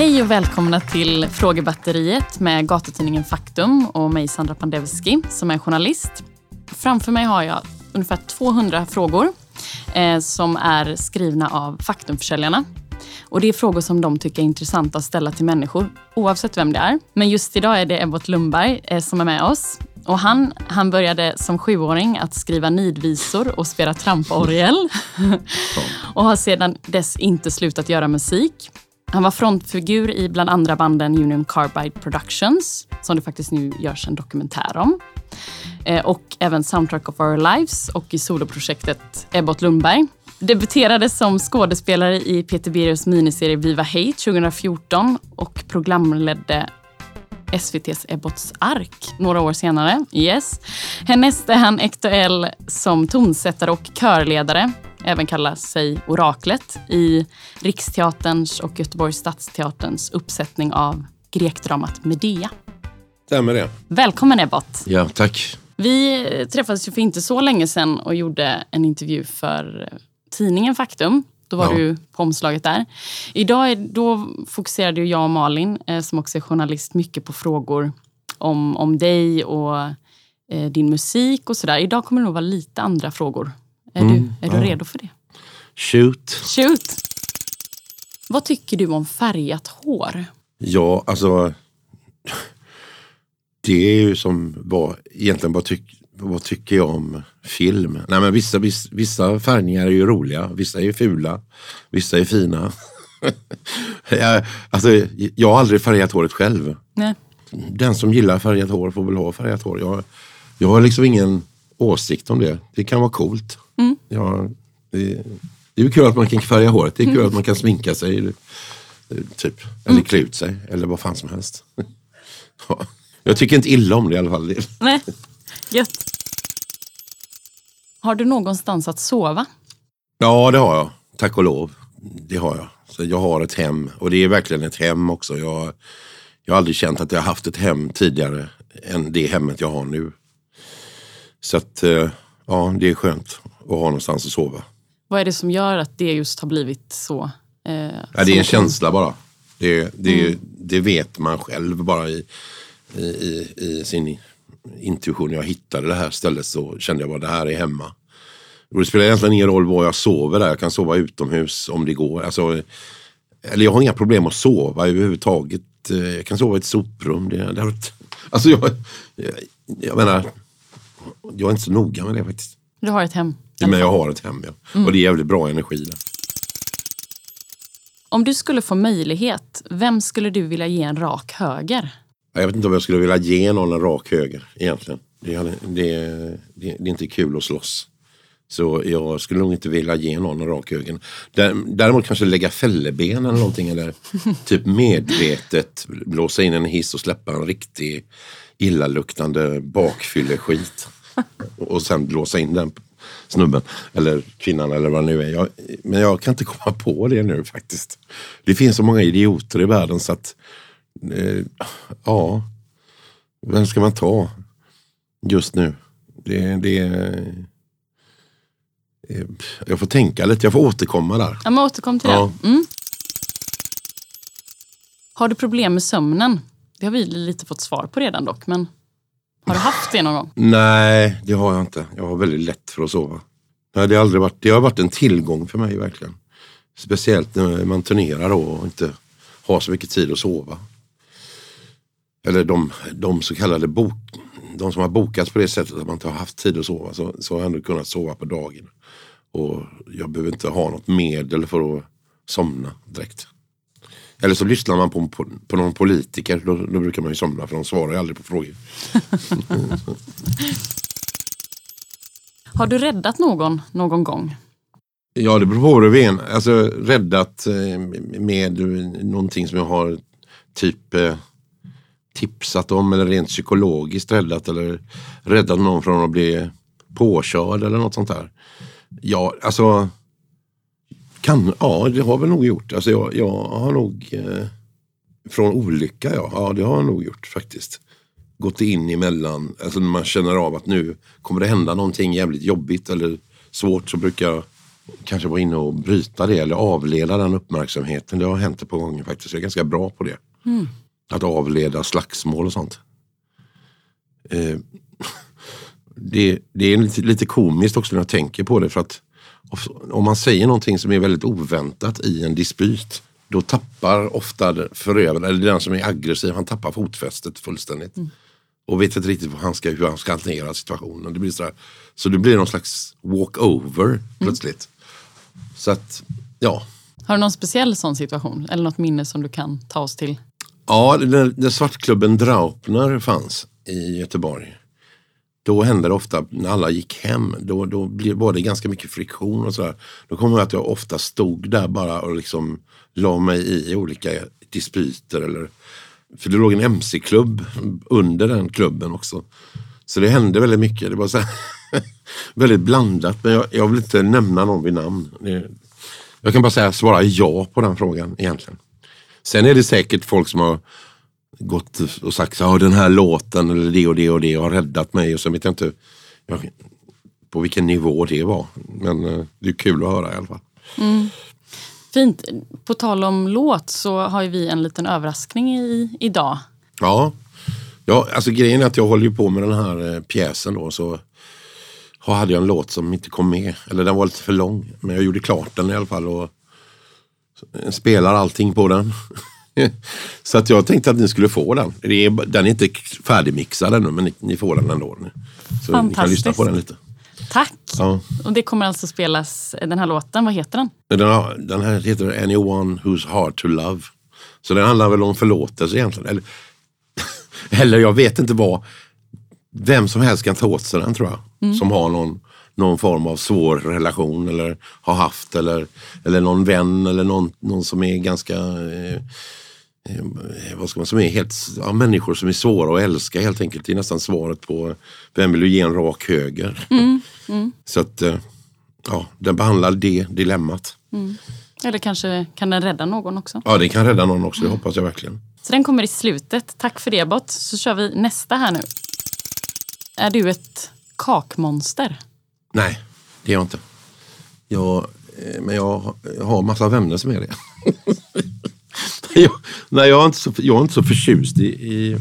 Hej och välkomna till Frågebatteriet med gatutidningen Faktum och mig Sandra Pandevski som är journalist. Framför mig har jag ungefär 200 frågor eh, som är skrivna av Faktumförsäljarna. Och det är frågor som de tycker är intressanta att ställa till människor oavsett vem det är. Men just idag är det Ebbot Lundberg eh, som är med oss. Och han, han började som sjuåring att skriva nidvisor och spela tramporgel. och har sedan dess inte slutat göra musik. Han var frontfigur i bland andra banden Union Carbide Productions, som det faktiskt nu görs en dokumentär om. Eh, och även Soundtrack of Our Lives och i soloprojektet Ebbot Lundberg. Debuterade som skådespelare i Peter Birros miniserie Viva Hate 2014 och programledde SVTs Ebbots ark några år senare. Yes. Härnäst är han aktuell som tonsättare och körledare även kallar sig Oraklet i Riksteaterns och Göteborgs stadsteaterns uppsättning av grekdramat Medea. Stämmer det. Välkommen Ebbot. Ja, tack. Vi träffades ju för inte så länge sedan och gjorde en intervju för tidningen Faktum. Då var ja. du på omslaget där. Idag är, då fokuserade jag och Malin, eh, som också är journalist, mycket på frågor om, om dig och eh, din musik och sådär. Idag kommer det nog vara lite andra frågor är, mm, du, är ja. du redo för det? Shoot. Shoot. Vad tycker du om färgat hår? Ja, alltså. Det är ju som vad, egentligen vad, tyck, vad tycker jag om film? Nej, men vissa, vissa, vissa färgningar är ju roliga, vissa är fula, vissa är fina. jag, alltså, jag har aldrig färgat håret själv. Nej. Den som gillar färgat hår får väl ha färgat hår. Jag, jag har liksom ingen åsikt om det. Det kan vara coolt. Mm. Ja, det, det är kul att man kan färga håret, det är kul mm. att man kan sminka sig. Typ. Eller mm. klä ut sig, eller vad fan som helst. Jag tycker inte illa om det i alla fall. Nej, gött. Har du någonstans att sova? Ja, det har jag. Tack och lov. Det har jag. Så jag har ett hem och det är verkligen ett hem också. Jag, jag har aldrig känt att jag haft ett hem tidigare än det hemmet jag har nu. Så att, eh, ja, det är skönt och ha någonstans att sova. Vad är det som gör att det just har blivit så? Eh, ja, det är en känsla bara. Det, det, mm. det vet man själv bara i, i, i, i sin intuition. Jag hittade det här stället så kände jag bara det här är hemma. Och det spelar egentligen ingen roll var jag sover där. Jag kan sova utomhus om det går. Alltså, eller jag har inga problem att sova överhuvudtaget. Eh, jag kan sova i ett soprum. Det, det, alltså jag, jag, jag menar, jag är inte så noga med det faktiskt. Du har ett hem? Men jag har ett hem, ja. Mm. Och det är jävligt bra energi där. Om du skulle få möjlighet, vem skulle du vilja ge en rak höger? Jag vet inte om jag skulle vilja ge någon en rak höger egentligen. Det, det, det, det är inte kul att slåss. Så jag skulle nog inte vilja ge någon en rak höger. Däremot kanske lägga fälleben eller någonting. Eller typ medvetet blåsa in en hiss och släppa en riktig illaluktande bakfylleskit. och sen blåsa in den snubben eller kvinnan eller vad det nu är. Jag, men jag kan inte komma på det nu faktiskt. Det finns så många idioter i världen så att eh, ja, vem ska man ta just nu? Det, det eh, jag får tänka lite, jag får återkomma där. Ja, men återkom till ja. det. Mm. Har du problem med sömnen? Det har vi lite fått svar på redan dock. Men... Har du haft det någon gång? Nej, det har jag inte. Jag har väldigt lätt för att sova. Nej, det, har aldrig varit, det har varit en tillgång för mig verkligen. Speciellt när man turnerar och inte har så mycket tid att sova. Eller de, de så kallade bok, de som har bokats på det sättet att man inte har haft tid att sova. Så, så har jag ändå kunnat sova på dagen. Och jag behöver inte ha något medel för att somna direkt. Eller så lyssnar man på, på, på någon politiker. Då, då, brukar man ju somna för de svarar ju aldrig på frågor. Har du räddat någon någon gång? Ja, det beror på vad du menar. Alltså räddat eh, med någonting som jag har typ eh, tipsat om eller rent psykologiskt räddat eller räddat någon från att bli påkörd eller något sånt där. Ja, alltså kan, ja, det har väl nog gjort. Alltså jag, jag har nog eh, från olycka, ja. ja. Det har jag nog gjort faktiskt. Gått in emellan, alltså när man känner av att nu kommer det hända någonting jävligt jobbigt eller svårt så brukar jag kanske vara inne och bryta det eller avleda den uppmärksamheten. Det har hänt ett par gånger faktiskt. Jag är ganska bra på det. Att avleda slagsmål och sånt. Eh, det, det är lite, lite komiskt också när jag tänker på det för att om man säger någonting som är väldigt oväntat i en dispyt då tappar ofta förövaren, eller den som är aggressiv, han tappar fotfästet fullständigt. Mm. Och vet inte riktigt hur han ska, hur han ska hantera situationen. Det blir så, så det blir någon slags walkover mm. plötsligt. Så att, ja. Har du någon speciell sån situation? Eller något minne som du kan ta oss till? Ja, när, när svartklubben Draupner fanns i Göteborg. Då hände det ofta när alla gick hem. Då, då var det ganska mycket friktion och sådär. Då kommer jag att jag ofta stod där bara och liksom la mig i olika dispyter. Eller, för det låg en mc-klubb under den klubben också. Så det hände väldigt mycket. Det var så här, väldigt blandat. Men jag, jag, vill inte nämna någon vid namn. Jag kan bara säga svara ja på den frågan egentligen. Sen är det säkert folk som har gått och sagt att den här låten eller det och det och det har räddat mig. Och så vet jag inte jag, på vilken nivå det var. Men eh, det är kul att höra i alla fall. Mm. Fint. På tal om låt så har vi en liten överraskning i, idag. Ja. ja, alltså grejen är att jag håller på med den här eh, pjäsen då. Så hade jag en låt som inte kom med. Eller den var lite för lång. Men jag gjorde klart den i alla fall. Och spelar allting på den. så att jag tänkte att ni skulle få den. Den är inte färdigmixad ännu men ni, får den ändå. Så Fantastiskt. ni kan lyssna på den lite. Tack! Ja. Och det kommer alltså spelas, den här låten, vad heter den? Den, den här heter Anyone Who's Hard To Love. Så den handlar väl om förlåtelse egentligen. Eller, eller jag vet inte vad. Vem som helst kan ta åt sig den tror jag. Mm. Som har någon, någon form av svår relation eller har haft eller, eller någon vän eller någon, någon som är ganska eh, Eh, vad ska man, som är helt, ja, människor som är svåra att älska helt enkelt. Det är nästan svaret på vem vill du ge en rak höger? Mm, mm. Så att eh, ja, den behandlar det dilemmat. Mm. Eller kanske kan den rädda någon också? Ja, det kan rädda någon också. Det hoppas jag verkligen. Så den kommer i slutet. Tack för det Bott. Så kör vi nästa här nu. Är du ett kakmonster? Nej, det är jag inte. Jag, eh, men jag har massa vänner som är det. jag, nej, jag är, inte så, jag är inte så förtjust i, i,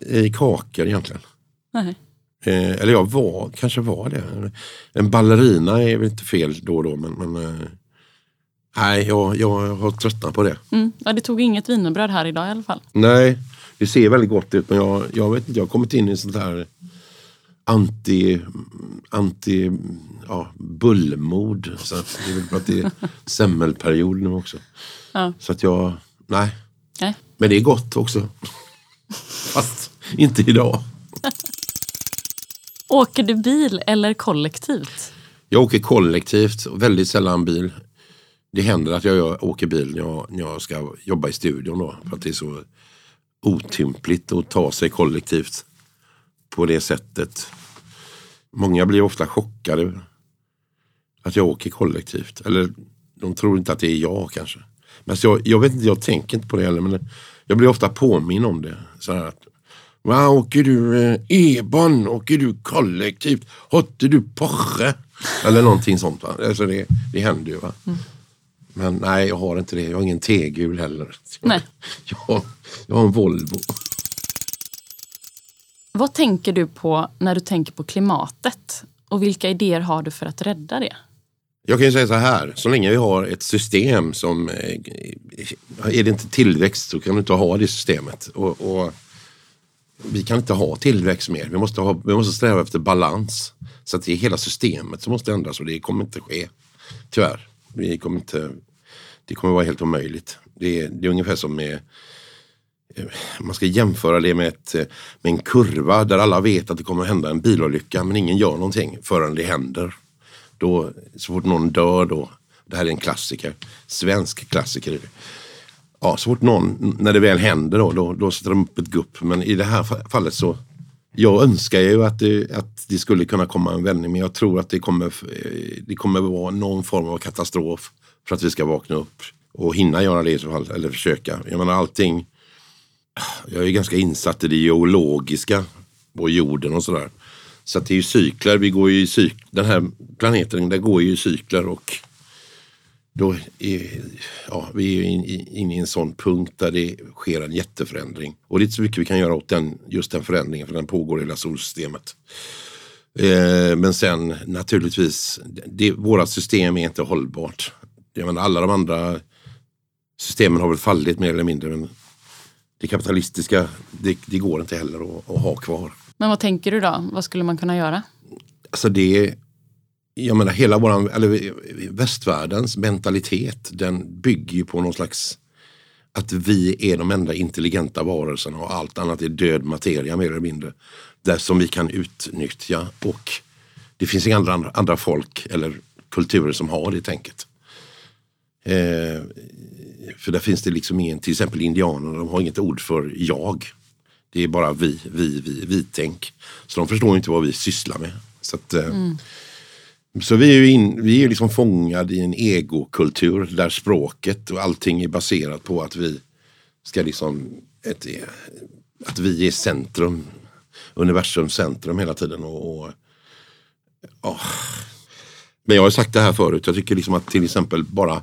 i kakor egentligen. Nej. Eh, eller jag var, kanske var det. En ballerina är väl inte fel då och då men, men eh, nej, jag, jag har tröttnat på det. Mm. Ja, det tog inget wienerbröd här idag i alla fall. Nej, det ser väldigt gott ut men jag, jag vet inte, jag har kommit in i sånt här anti, anti ja, bullmod. Så det är väl för att det är semmelperiod nu också. Ja. Så att jag, nej. nej. Men det är gott också. Fast inte idag. Åker du bil eller kollektivt? Jag åker kollektivt och väldigt sällan bil. Det händer att jag åker bil när jag, när jag ska jobba i studion då. För att det är så otympligt att ta sig kollektivt på det sättet. Många blir ofta chockade att jag åker kollektivt. Eller de tror inte att det är jag kanske. Men jag, jag vet inte, jag tänker inte på det heller. Men jag blir ofta påminn om det. Så här att, Va, åker du eh, E-ban? Åker du kollektivt? Håtte du Porsche? Eller någonting sånt. Va? Alltså det, det händer ju. Va? Mm. Men nej, jag har inte det. Jag har ingen T-gul heller. Nej. Jag, jag har en Volvo. Vad tänker du på när du tänker på klimatet? Och vilka idéer har du för att rädda det? Jag kan ju säga så här, så länge vi har ett system som... Eh, är det inte tillväxt så kan du inte ha det systemet. Och, och vi kan inte ha tillväxt mer. Vi måste, ha, vi måste sträva efter balans. Så att det är hela systemet som måste ändras och det kommer inte ske. Tyvärr. Vi kommer inte, det kommer vara helt omöjligt. Det är, det är ungefär som med Eh, man ska jämföra det med, ett, eh, med en kurva där alla vet att det kommer att hända en bilolycka men ingen gör någonting förrän det händer. Då, så fort någon dör då, det här är en klassiker, svensk klassiker. Ja, så fort någon, när det väl händer då, då, då sätter de upp ett gupp. Men i det här fallet så, jag önskar ju att det, att det skulle kunna komma en vändning men jag tror att det kommer, eh, det kommer vara någon form av katastrof för att vi ska vakna upp och hinna göra det i så fall, eller försöka. Jag menar allting, jag är ganska insatt i det geologiska på jorden och sådär. Så att det är ju cykler, vi går ju i cyk den här planeten där går ju i cykler och då är, ja, vi är inne i en sån punkt där det sker en jätteförändring. Och det är inte så mycket vi kan göra åt den, just den förändringen för den pågår i hela solsystemet. Eh, men sen naturligtvis, det, våra system är inte hållbart. Jag menar, alla de andra systemen har väl fallit mer eller mindre. Men det kapitalistiska, det, det går inte heller att, att, ha kvar. Men vad tänker du då? Vad skulle man kunna göra? Alltså det, jag menar hela våran, eller västvärldens mentalitet, den bygger ju på någon slags att vi är de enda intelligenta varelserna och allt annat är död materia mer eller mindre. Där som vi kan utnyttja och det finns inga andra, andra folk eller kulturer som har det tänket. Eh, för där finns det liksom ingen, till exempel indianerna, de har inget ord för jag. Det är bara vi, vi, vi, vi-tänk. Så de förstår inte vad vi sysslar med. Så, att, eh, mm. så vi är ju in, vi är liksom fångade i en egokultur där språket och allting är baserat på att vi ska liksom, ett, att vi är centrum, universums centrum hela tiden. Och, och oh. Men jag har sagt det här förut, jag tycker liksom att till exempel bara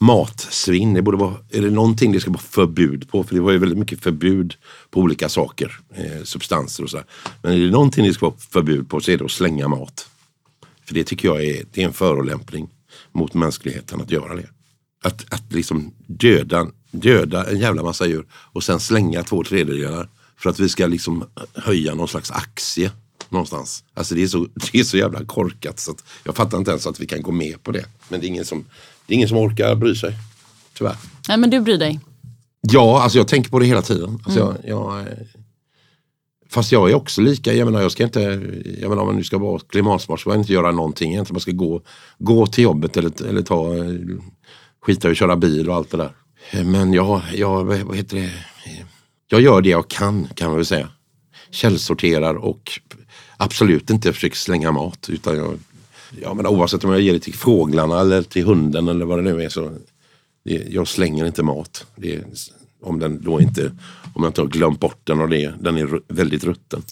matsvinn. Det borde vara, är det någonting det ska vara förbud på? För det var ju väldigt mycket förbud på olika saker, eh, substanser och sådär. Men är det någonting det ska vara förbud på så är det att slänga mat. För det tycker jag är, det är en förolämpning mot mänskligheten att göra det. Att, att liksom döda, döda en jävla massa djur och sen slänga två tredjedelar för att vi ska liksom eh, höja någon slags aktie någonstans. Alltså det är så, det är så jävla korkat så jag fattar inte ens att vi kan gå med på det. Men det är ingen som, det är ingen som orkar bry sig. Tyvärr. Nej men du bryr dig? Ja, alltså jag tänker på det hela tiden. Alltså mm. jag, jag, eh, fast jag är också lika, jag menar jag ska inte, jag menar om man nu ska vara klimatsmart så ska man inte göra någonting egentligen. Man ska gå, gå till jobbet eller, eller ta, skita i att köra bil och allt det där. Men jag, jag, vad heter det? Jag gör det jag kan, kan man väl säga. Källsorterar och absolut inte försöker slänga mat. Utan jag, jag menar, oavsett om jag ger det till fåglarna eller till hunden eller vad det nu är så det, jag slänger inte mat. Det, om den då inte, om jag inte har glömt bort den och det, den är väldigt rutten.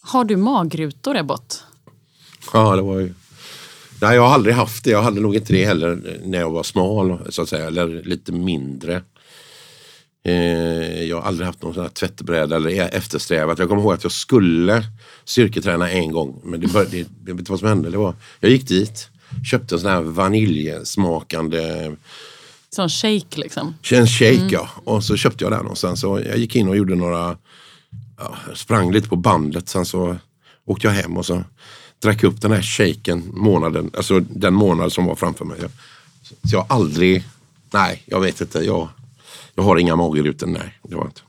Har du magrutor Ebbot? Ja, det var ju... Nej, jag har aldrig haft det. Jag hade nog inte det heller när jag var smal, så att säga, eller lite mindre. Eh, jag har aldrig haft någon sån här tvättbräda eller eftersträvat. Jag kommer ihåg att jag skulle styrketräna en gång. Men det, började, det, jag vet inte vad som hände. Det var, jag gick dit, köpte en sån här vaniljsmakande Sån shake liksom? En shake mm. ja. Och så köpte jag den och sen så jag gick in och gjorde några, ja, sprang lite på bandet. Sen så åkte jag hem och så drack upp den här shaken månaden, alltså den månad som var framför mig. Så jag har aldrig, nej jag vet inte. Jag, jag har inga magrutor, nej. Det har inte.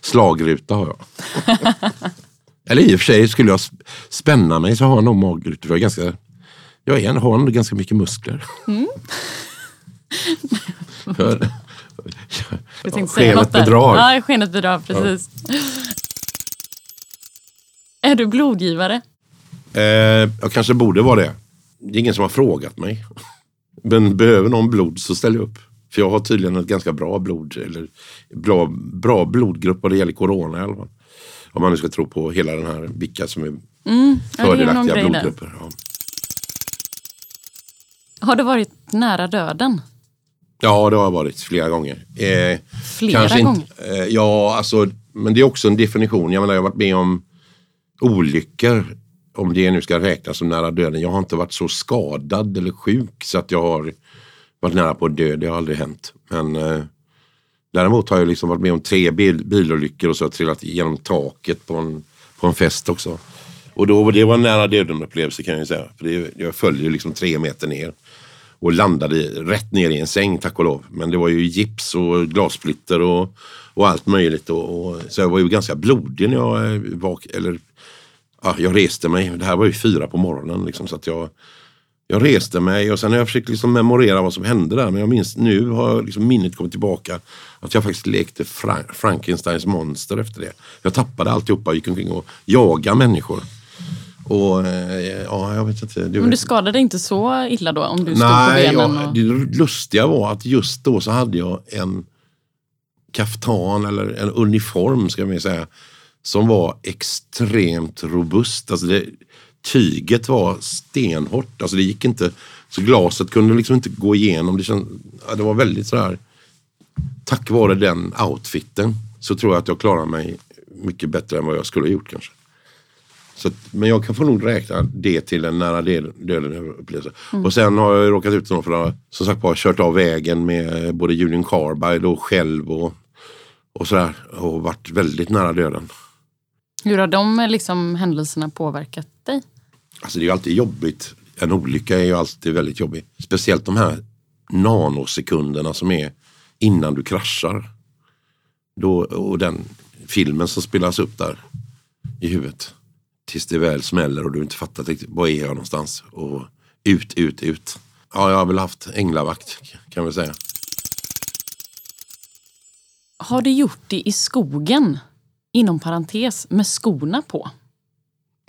Slagruta har jag. Eller i och för sig, skulle jag spänna mig så har jag nog magrutor. Jag, är ganska, jag är, har ändå ganska mycket muskler. Mm. ja, skenet bedrar. Ja, skenet bedrar, precis. Ja. Är du blodgivare? Eh, jag kanske borde vara det. Det är ingen som har frågat mig. Men behöver någon blod så ställer jag upp. För jag har tydligen ett ganska bra blod, eller bra, bra blodgrupp vad det gäller corona i alla fall. Om man nu ska tro på hela den här, vilka som är mm, fördelaktiga ja, blodgrupper. Ja. Har du varit nära döden? Ja, det har jag varit flera gånger. Eh, flera gånger? Inte, eh, ja, alltså, men det är också en definition. Jag menar, jag har varit med om olyckor, om det nu ska räknas som nära döden. Jag har inte varit så skadad eller sjuk så att jag har varit nära på att dö. Det har aldrig hänt. Men eh, däremot har jag liksom varit med om tre bil, bilolyckor och så har trillat genom taket på en, på en fest också. Och då, det var en nära döden upplevelse kan jag säga. För det, jag följde liksom tre meter ner och landade rätt ner i en säng tack och lov. Men det var ju gips och glassplitter och, och allt möjligt. Och, och, så jag var ju ganska blodig när jag eh, vak eller ja, jag reste mig. Det här var ju fyra på morgonen liksom, så att jag jag reste mig och sen har jag försökt liksom memorera vad som hände där. Men jag minns nu har liksom minnet kommit tillbaka. Att jag faktiskt lekte Fra Frankensteins monster efter det. Jag tappade alltihopa och gick omkring och jagade människor. Och eh, ja, jag vet inte. Du Men du skadade inte så illa då? Om du stod Nej, på benen? Och... det lustiga var att just då så hade jag en kaftan eller en uniform ska man säga. som var extremt robust. Alltså det, tyget var stenhårt. Alltså det gick inte, så glaset kunde liksom inte gå igenom. Det, känd, det var väldigt sådär, tack vare den outfiten så tror jag att jag klarar mig mycket bättre än vad jag skulle ha gjort kanske. Så, men jag kan få nog räkna det till en nära döden upplevelse. Mm. Och sen har jag råkat ut för att som sagt bara kört av vägen med både Union Carbide och själv och, och sådär. Och varit väldigt nära döden. Hur har de liksom, händelserna påverkat dig? Alltså det är ju alltid jobbigt. En olycka är ju alltid väldigt jobbig. Speciellt de här nanosekunderna som är innan du kraschar. Då, och den filmen som spelas upp där i huvudet. Tills det väl smäller och du inte fattar riktigt, var är jag någonstans? Och ut, ut, ut. Ja, jag har väl haft änglavakt kan vi säga. Har du gjort det i skogen? Inom parentes, med skorna på?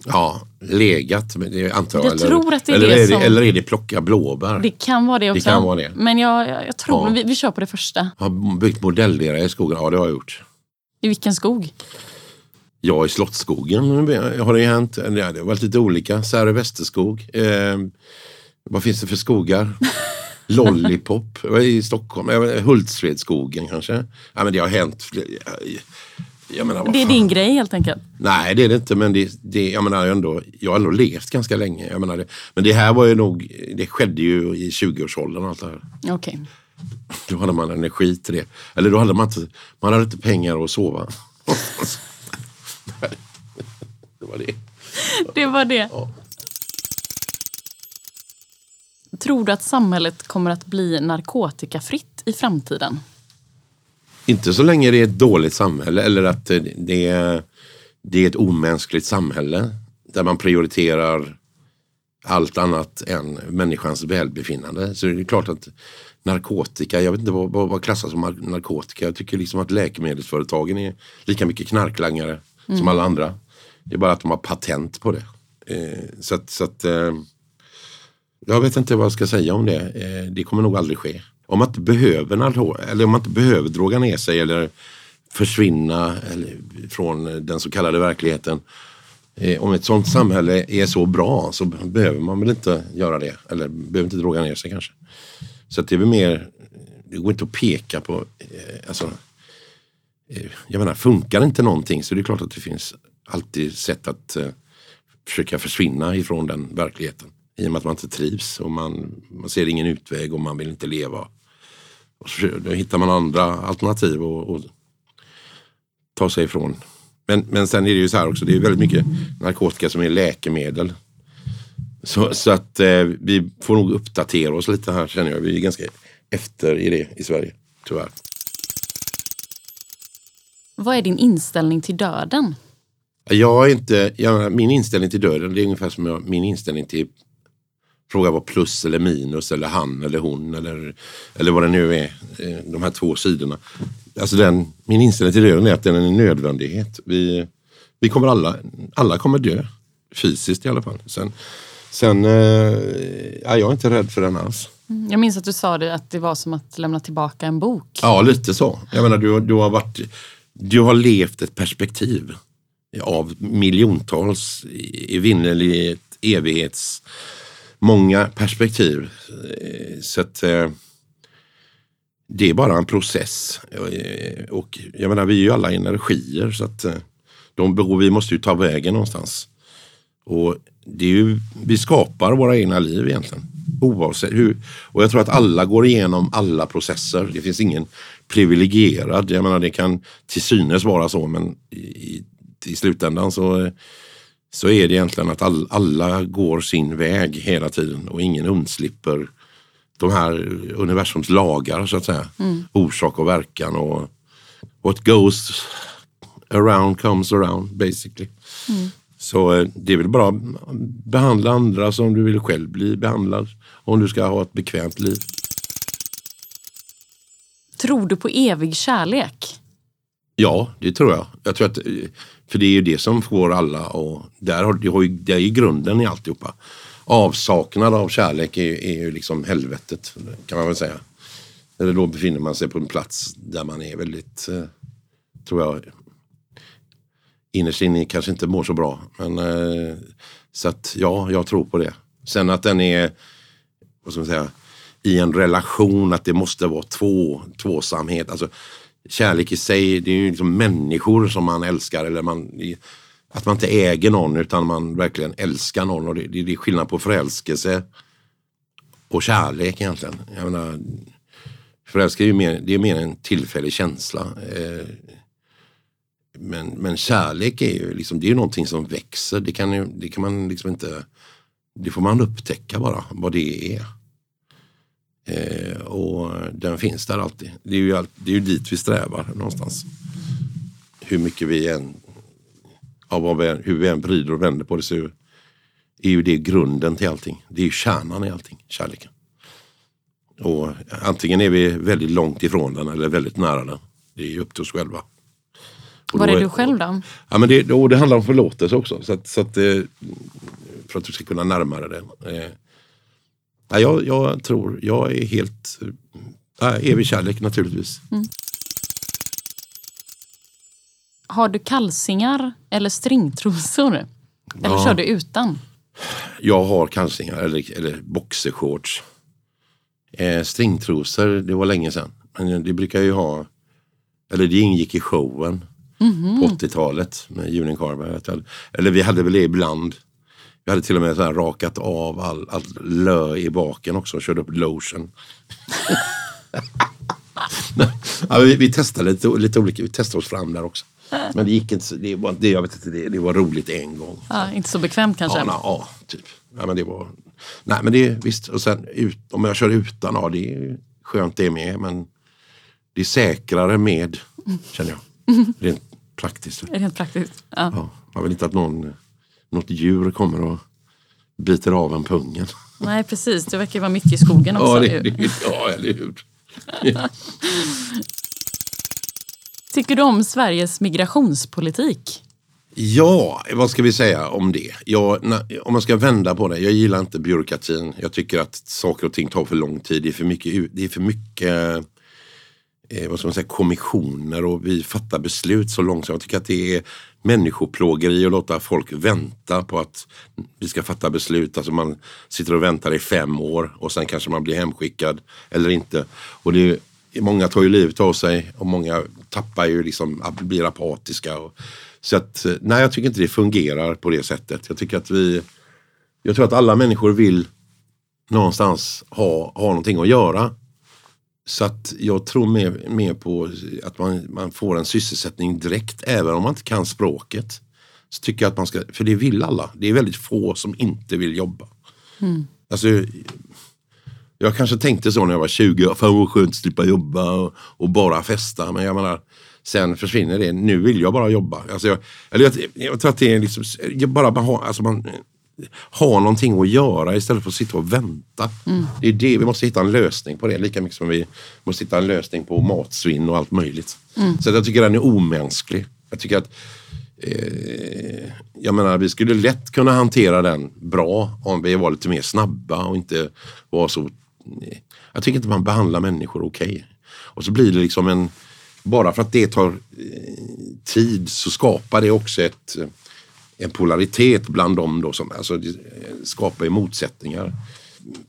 Ja, legat det antar jag. Jag eller, tror att det är eller, det är som... eller är det plocka blåbär? Det kan vara det också. Det kan vara det. Men jag, jag, jag tror, ja. vi, vi kör på det första. Har byggt modellera i skogen? Ja, det har jag gjort. I vilken skog? Ja, i Slottsskogen har det hänt. Det har varit lite olika. Särö Västerskog. Eh, vad finns det för skogar? Lollipop i Stockholm. Hultsfredsskogen kanske. Ja, men det har hänt. Menar, det är din grej helt enkelt? Nej det är det inte men det, det, jag, menar, ändå, jag har ändå levt ganska länge. Jag menar, det, men det här var ju nog, det skedde ju i 20-årsåldern och allt det här. Okay. Då hade man energi till det. Eller då hade man inte, man hade inte pengar att sova. det var det. Det var det. Ja. Tror du att samhället kommer att bli narkotikafritt i framtiden? Inte så länge det är ett dåligt samhälle eller att det är, det är ett omänskligt samhälle där man prioriterar allt annat än människans välbefinnande. Så det är klart att narkotika, jag vet inte vad, vad, vad klassas som narkotika. Jag tycker liksom att läkemedelsföretagen är lika mycket knarklangare mm. som alla andra. Det är bara att de har patent på det. Eh, så att, så att eh, jag vet inte vad jag ska säga om det. Eh, det kommer nog aldrig ske. Om man inte behöver, eller om man inte behöver droga ner sig eller försvinna eller, från den så kallade verkligheten. Eh, om ett sånt samhälle är så bra så behöver man väl inte göra det. Eller behöver inte droga ner sig kanske. Så det är väl mer, det går inte att peka på, eh, alltså, eh, jag menar funkar inte någonting så det är klart att det finns alltid sätt att försöka försvinna ifrån den verkligheten. I och med att man inte trivs och man, man ser ingen utväg och man vill inte leva. Och så, hittar man andra alternativ och, och ta sig ifrån. Men, men sen är det ju så här också, det är väldigt mycket narkotika som är läkemedel. Så, så att eh, vi får nog uppdatera oss lite här känner jag. Vi är ganska efter i det i Sverige, tyvärr. Vad är din inställning till döden? Jag är inte, jag, min inställning till döden det är ungefär som jag, min inställning till Fråga var plus eller minus eller han eller hon eller, eller vad det nu är. Eh, de här två sidorna. Alltså den, min inställning till döden är att den är en nödvändighet. Vi, vi kommer alla, alla kommer dö. Fysiskt i alla fall. Sen, sen eh, ja, jag är inte rädd för den alls. Mm, jag minns att du sa det, att det var som att lämna tillbaka en bok. Ja, lite så. Jag menar, du, du, har, varit, du har levt ett perspektiv av miljontals evinnerligt evighets många perspektiv. Eh, så att eh, det är bara en process. Eh, och jag menar, vi är ju alla energier så att de behov, vi måste ju ta vägen någonstans. Och det är ju, vi skapar våra egna liv egentligen. Oavsett hur. Och jag tror att alla går igenom alla processer. Det finns ingen privilegierad. Jag menar det kan till synes vara så men i, i slutändan så så är det egentligen att all, alla går sin väg hela tiden och ingen undslipper de här universums lagar så att säga. Mm. Orsak och verkan och what goes around comes around basically. Mm. Så eh, det är väl bara behandla andra som du vill själv bli behandlad om du ska ha ett bekvämt liv. Tror du på evig kärlek? Ja, det tror jag. Jag tror att, för det är ju det som får alla och där har, det, har ju, det är ju grunden i alltihopa. Avsaknad av kärlek är, är ju liksom helvetet kan man väl säga. Eller då befinner man sig på en plats där man är väldigt, eh, tror jag, innerst inne kanske inte mår så bra. Men, eh, så att ja, jag tror på det. Sen att den är, vad ska man säga, i en relation, att det måste vara två, tvåsamhet. Alltså, kärlek i sig, det är ju liksom människor som man älskar. Eller man, att man inte äger någon utan man verkligen älskar någon. Och det, det är skillnad på förälskelse och kärlek egentligen. Jag menar, förälskelse är ju mer, det är mer en tillfällig känsla. Eh, men, men kärlek är ju liksom, det är någonting som växer. Det kan, ju, det kan man liksom inte, det får man upptäcka bara vad det är. Eh, och den finns där alltid. Det är, ju, det är ju dit vi strävar någonstans. Hur mycket vi än, ja, vi, hur vi än vrider och vänder på det så är ju det grunden till allting. Det är ju kärnan i allting, kärleken. Och antingen är vi väldigt långt ifrån den eller väldigt nära den. Det är ju upp till oss själva. Var är du själv då? Ja, men det, och det handlar om förlåtelse också. Så att, så att, eh, för att du ska kunna närma dig det. Ja, jag, jag tror, jag är helt... Ja, evig kärlek naturligtvis. Mm. Har du kalsingar eller stringtrosor? Eller ja. kör du utan? Jag har kalsingar eller, eller boxershorts. Eh, stringtrosor, det var länge sedan. Men det brukar ju ha, eller det ingick i showen mm -hmm. på 80-talet med Junin Carver. Eller vi hade väl det ibland. Vi hade till och med så rakat av all, all lö i baken också och körde upp lotion. ja, vi, vi, testade lite, lite olika, vi testade oss fram där också. Men det gick inte, det var, det, jag vet inte, det, det var roligt en gång. Ja, inte så bekvämt kanske? Ja, na, ja typ. Ja, men det var, nej men det visst, och sen ut, om jag kör utan, ja det är skönt det med. Men det är säkrare med, känner jag. Rent praktiskt. Rent praktiskt, ja. ja. Man vill inte att någon, något djur kommer och biter av en pungen. Nej precis, det verkar vara mycket i skogen också. Ja, det, det, ja eller hur. Tycker du om Sveriges migrationspolitik? Ja, vad ska vi säga om det? Jag, om man ska vända på det. Jag gillar inte byråkratin. Jag tycker att saker och ting tar för lång tid. Det är för mycket, det är för mycket eh, vad ska man säga, kommissioner och vi fattar beslut så långsamt. Jag tycker att det är människoplågeri att låta folk vänta på att vi ska fatta beslut. Alltså man sitter och väntar i fem år och sen kanske man blir hemskickad eller inte. Och det är, många tar ju livet av sig och många tappar ju liksom, blir apatiska. Och, så att, nej jag tycker inte det fungerar på det sättet. Jag tycker att vi, jag tror att alla människor vill någonstans ha, ha någonting att göra. Så att jag tror mer, mer på att man, man får en sysselsättning direkt även om man inte kan språket. Så tycker jag att man ska, för det vill alla. Det är väldigt få som inte vill jobba. Mm. Alltså, jag kanske tänkte så när jag var 20, fan vad skönt att slippa jobba och, och, bara festa. Men jag menar, sen försvinner det. Nu vill jag bara jobba. Alltså jag, eller jag, jag tror att det är liksom, bara, alltså man, ha någonting att göra istället för att sitta och vänta. Mm. Det är det, vi måste hitta en lösning på det. Lika mycket som vi måste hitta en lösning på matsvinn och allt möjligt. Mm. Så jag tycker den är omänsklig. Jag tycker att eh, jag menar, vi skulle lätt kunna hantera den bra om vi var lite mer snabba och inte var så... Eh, jag tycker inte man behandlar människor okej. Okay. Och så blir det liksom en... Bara för att det tar eh, tid så skapar det också ett en polaritet bland dem då som alltså, skapar ju motsättningar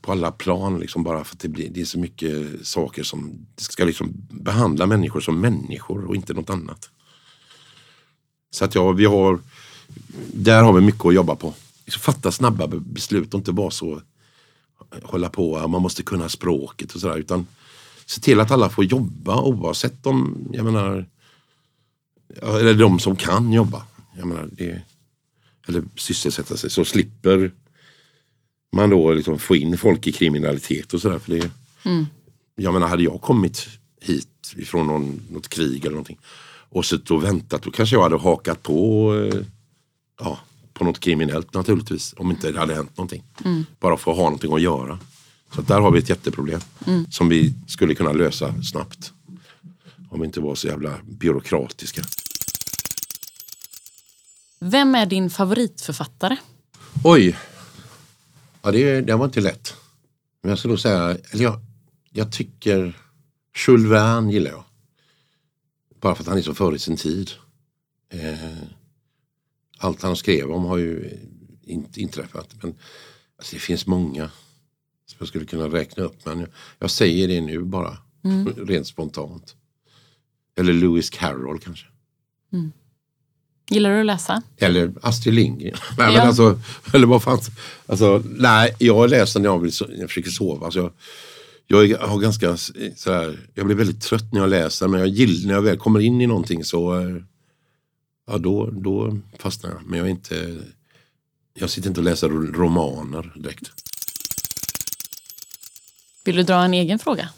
på alla plan liksom bara för att det, blir, det är så mycket saker som ska liksom behandla människor som människor och inte något annat. Så att ja, vi har, där har vi mycket att jobba på. Liksom fatta snabba beslut och inte bara så eh, hålla på, man måste kunna språket och sådär utan se till att alla får jobba oavsett om, jag menar, eller de som kan jobba. Jag menar, det, eller sysselsätta sig så slipper man då liksom få in folk i kriminalitet och sådär. mm. Jag menar hade jag kommit hit ifrån någon, något krig eller någonting och suttit och väntat då kanske jag hade hakat på eh, ja, på något kriminellt naturligtvis om inte det hade hänt någonting. Mm. Bara för att ha någonting att göra. Så att där har vi ett jätteproblem mm. som vi skulle kunna lösa snabbt. Om vi inte var så jävla byråkratiska. Vem är din favoritförfattare? Oj, ja, det, det var inte lätt. Men jag skulle nog säga, eller jag, jag tycker Jules Verne gillar jag. Bara för att han är så före sin tid. Eh, allt han skrev om har ju inte inträffat. Men alltså, det finns många som jag skulle kunna räkna upp. Men jag, jag säger det nu bara, mm. rent spontant. Eller Lewis Carroll kanske. Mm. Gillar du att läsa? Eller Astrid Lindgren. nej, ja. men alltså, eller vad fan. Alltså, nej, jag läser när jag, vill, när jag försöker sova. Alltså, jag, jag har ganska sådär, jag blir väldigt trött när jag läser men jag gillar, när jag väl kommer in i någonting så ja, då, då fastnar jag. Men jag är inte, jag sitter inte och läser romaner direkt. Vill du dra en egen fråga?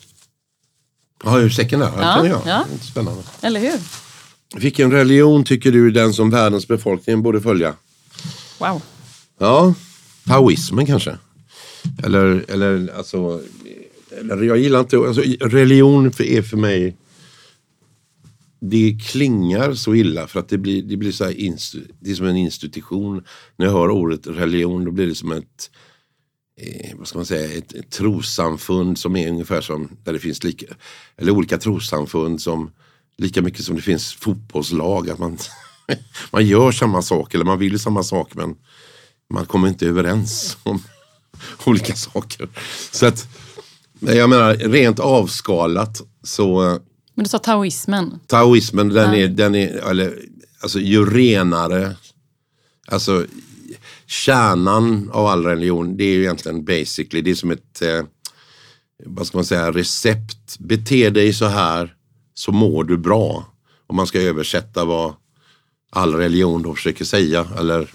Ja, ur säcken där. Ja, kan jag. Ja. Spännande. Eller hur? Vilken religion tycker du är den som världens befolkning borde följa? Wow. Ja, taoismen kanske. Eller, eller alltså, eller jag gillar inte, alltså, religion är för mig det klingar så illa för att det blir, det blir så här instu, det är som en institution. När jag hör ordet religion då blir det som ett eh, vad ska man säga, ett, ett trossamfund som är ungefär som där det finns lika, eller olika trossamfund som lika mycket som det finns fotbollslag. Att man, man gör samma sak eller man vill samma sak men man kommer inte överens om olika saker. Så att, jag menar rent avskalat så men du sa taoismen? Taoismen, den, ja. är, den är, eller, alltså ju renare, alltså kärnan av all religion, det är ju egentligen basically, det är som ett, eh, vad ska man säga, recept. Bete dig så här så mår du bra. Om man ska översätta vad all religion då försöker säga. Eller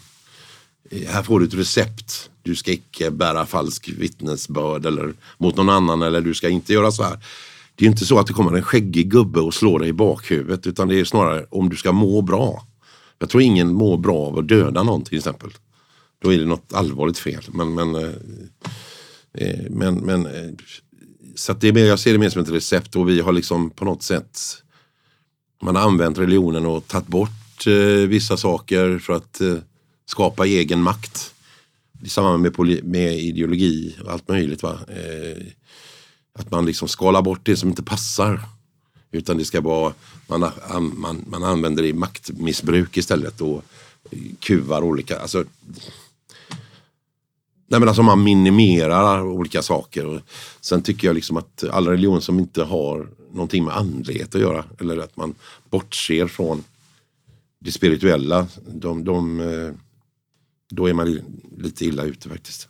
eh, här får du ett recept. Du ska icke bära falsk vittnesbörd eller mot någon annan eller du ska inte göra så här. Det är inte så att det kommer en skäggig gubbe och slår dig i bakhuvudet utan det är snarare om du ska må bra. Jag tror ingen mår bra av att döda någon till exempel. Då är det något allvarligt fel. Men, men, eh, eh men, men eh, så det är, jag ser det mer som ett recept och vi har liksom på något sätt man har använt religionen och tagit bort eh, vissa saker för att eh, skapa egen makt. I samband med, med ideologi och allt möjligt. Va? Eh, att man liksom skalar bort det som inte passar. Utan det ska vara, man, man, man använder det i maktmissbruk istället och kuvar olika, alltså Nej men alltså man minimerar olika saker. Sen tycker jag liksom att all religion som inte har någonting med andlighet att göra eller att man bortser från det spirituella, de, de, eh, då är man lite illa ute faktiskt.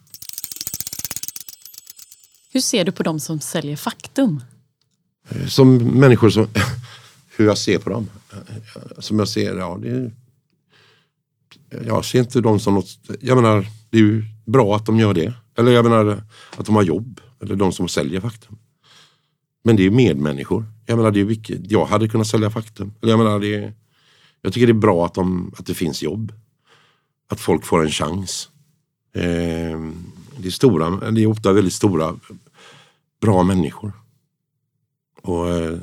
Hur ser du på dem som säljer faktum? Eh, som människor som, hur jag ser på dem. Eh, som jag ser, ja det är, Jag ser inte dem som något, jag menar det är ju bra att de gör det. Eller jag menar att de har jobb. Eller de som säljer faktum. Men det är medmänniskor. Jag menar det är vilket, jag hade kunnat sälja faktum. Eller jag menar det är, jag tycker det är bra att, de, att det finns jobb. Att folk får en chans. Eh, det är stora, det är ofta väldigt stora bra människor. Och eh,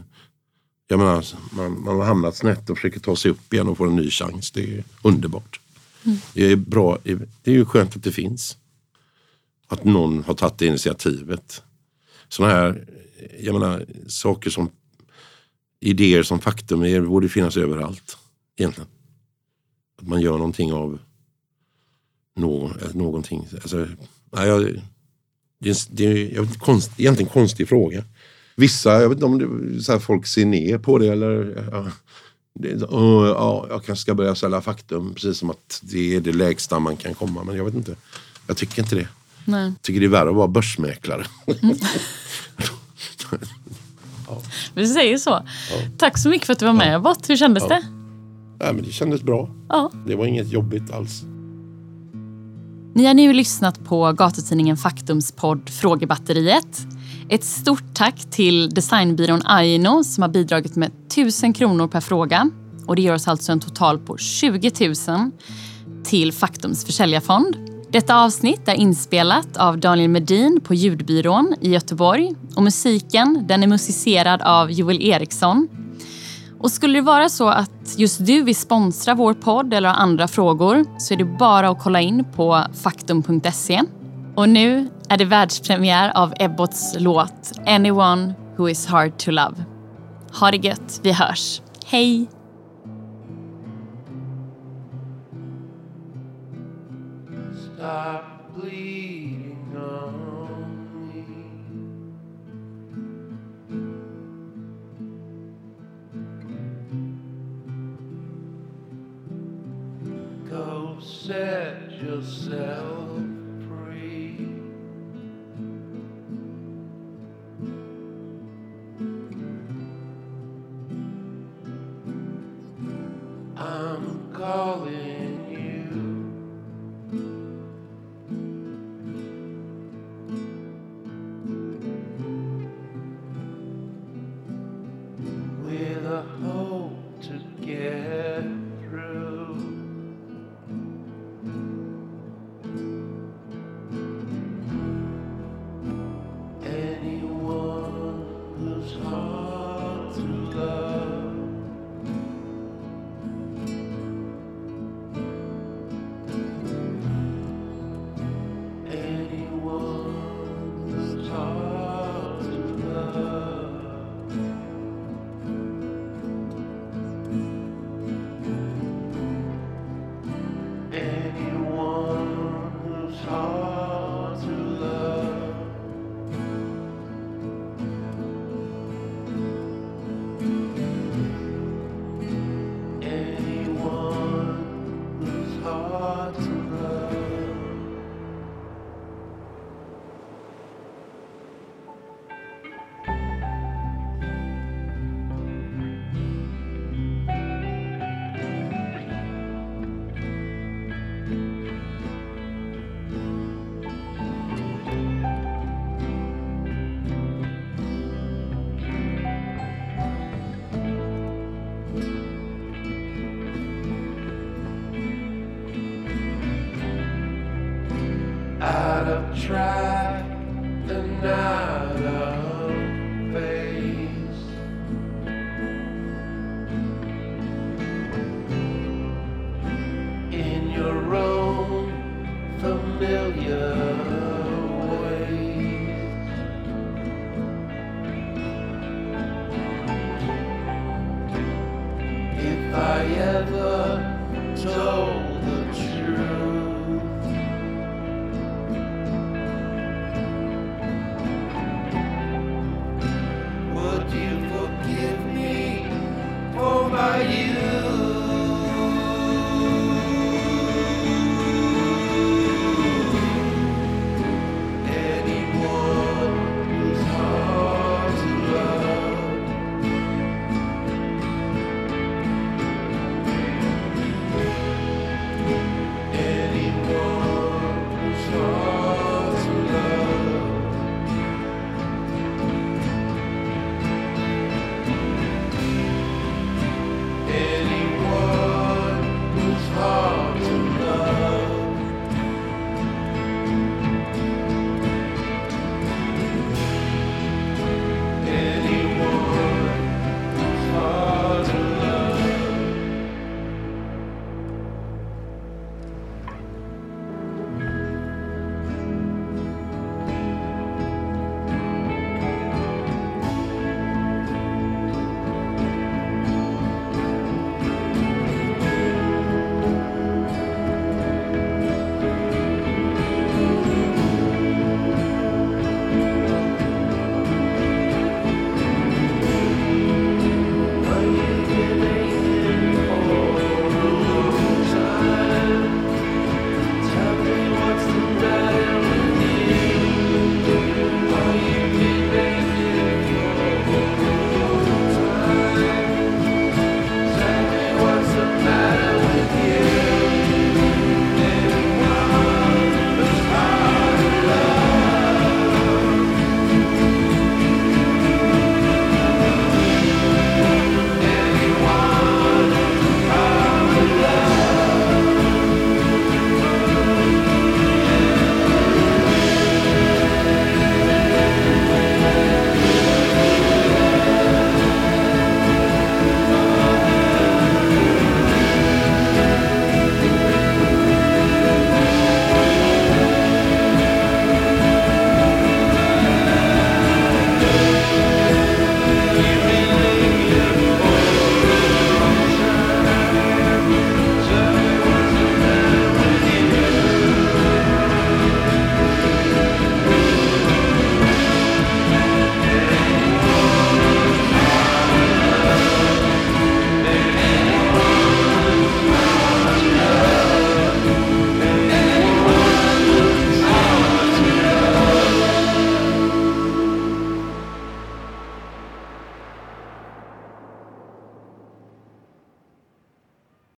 jag menar, man, man har hamnat snett och försöker ta sig upp igen och få en ny chans. Det är underbart. Mm. Det är bra. Det är ju skönt att det finns. Att någon har tagit det initiativet. Sådana här, jag menar, saker som idéer som faktum är, borde finnas överallt. Egentligen. Att man gör någonting av någon, någonting. Alltså, nej, jag, det är, det är jag vet, konst, egentligen en konstig fråga. Vissa, jag vet inte om det, så här, folk ser ner på det eller ja, det, uh, ja, jag kanske ska börja sälja faktum precis som att det är det lägsta man kan komma. Men jag vet inte. Jag tycker inte det. Nej. Jag tycker det är värre att vara börsmäklare. Mm. ja. Vi säger så. Ja. Tack så mycket för att du var med ja. Hur kändes ja. det? Ja, men det kändes bra. Ja. Det var inget jobbigt alls. Ni har nu lyssnat på gatutidningen Faktums podd Frågebatteriet. Ett stort tack till designbyrån Aino som har bidragit med 1000 kronor per fråga. Och Det ger oss alltså en total på 20 000 till Faktums försäljarfond. Detta avsnitt är inspelat av Daniel Medin på Ljudbyrån i Göteborg. Och Musiken den är musicerad av Joel Eriksson och skulle det vara så att just du vill sponsra vår podd eller har andra frågor så är det bara att kolla in på faktum.se. Och nu är det världspremiär av Ebbots låt Anyone who is hard to love. Ha det gött, vi hörs. Hej! Stop, please.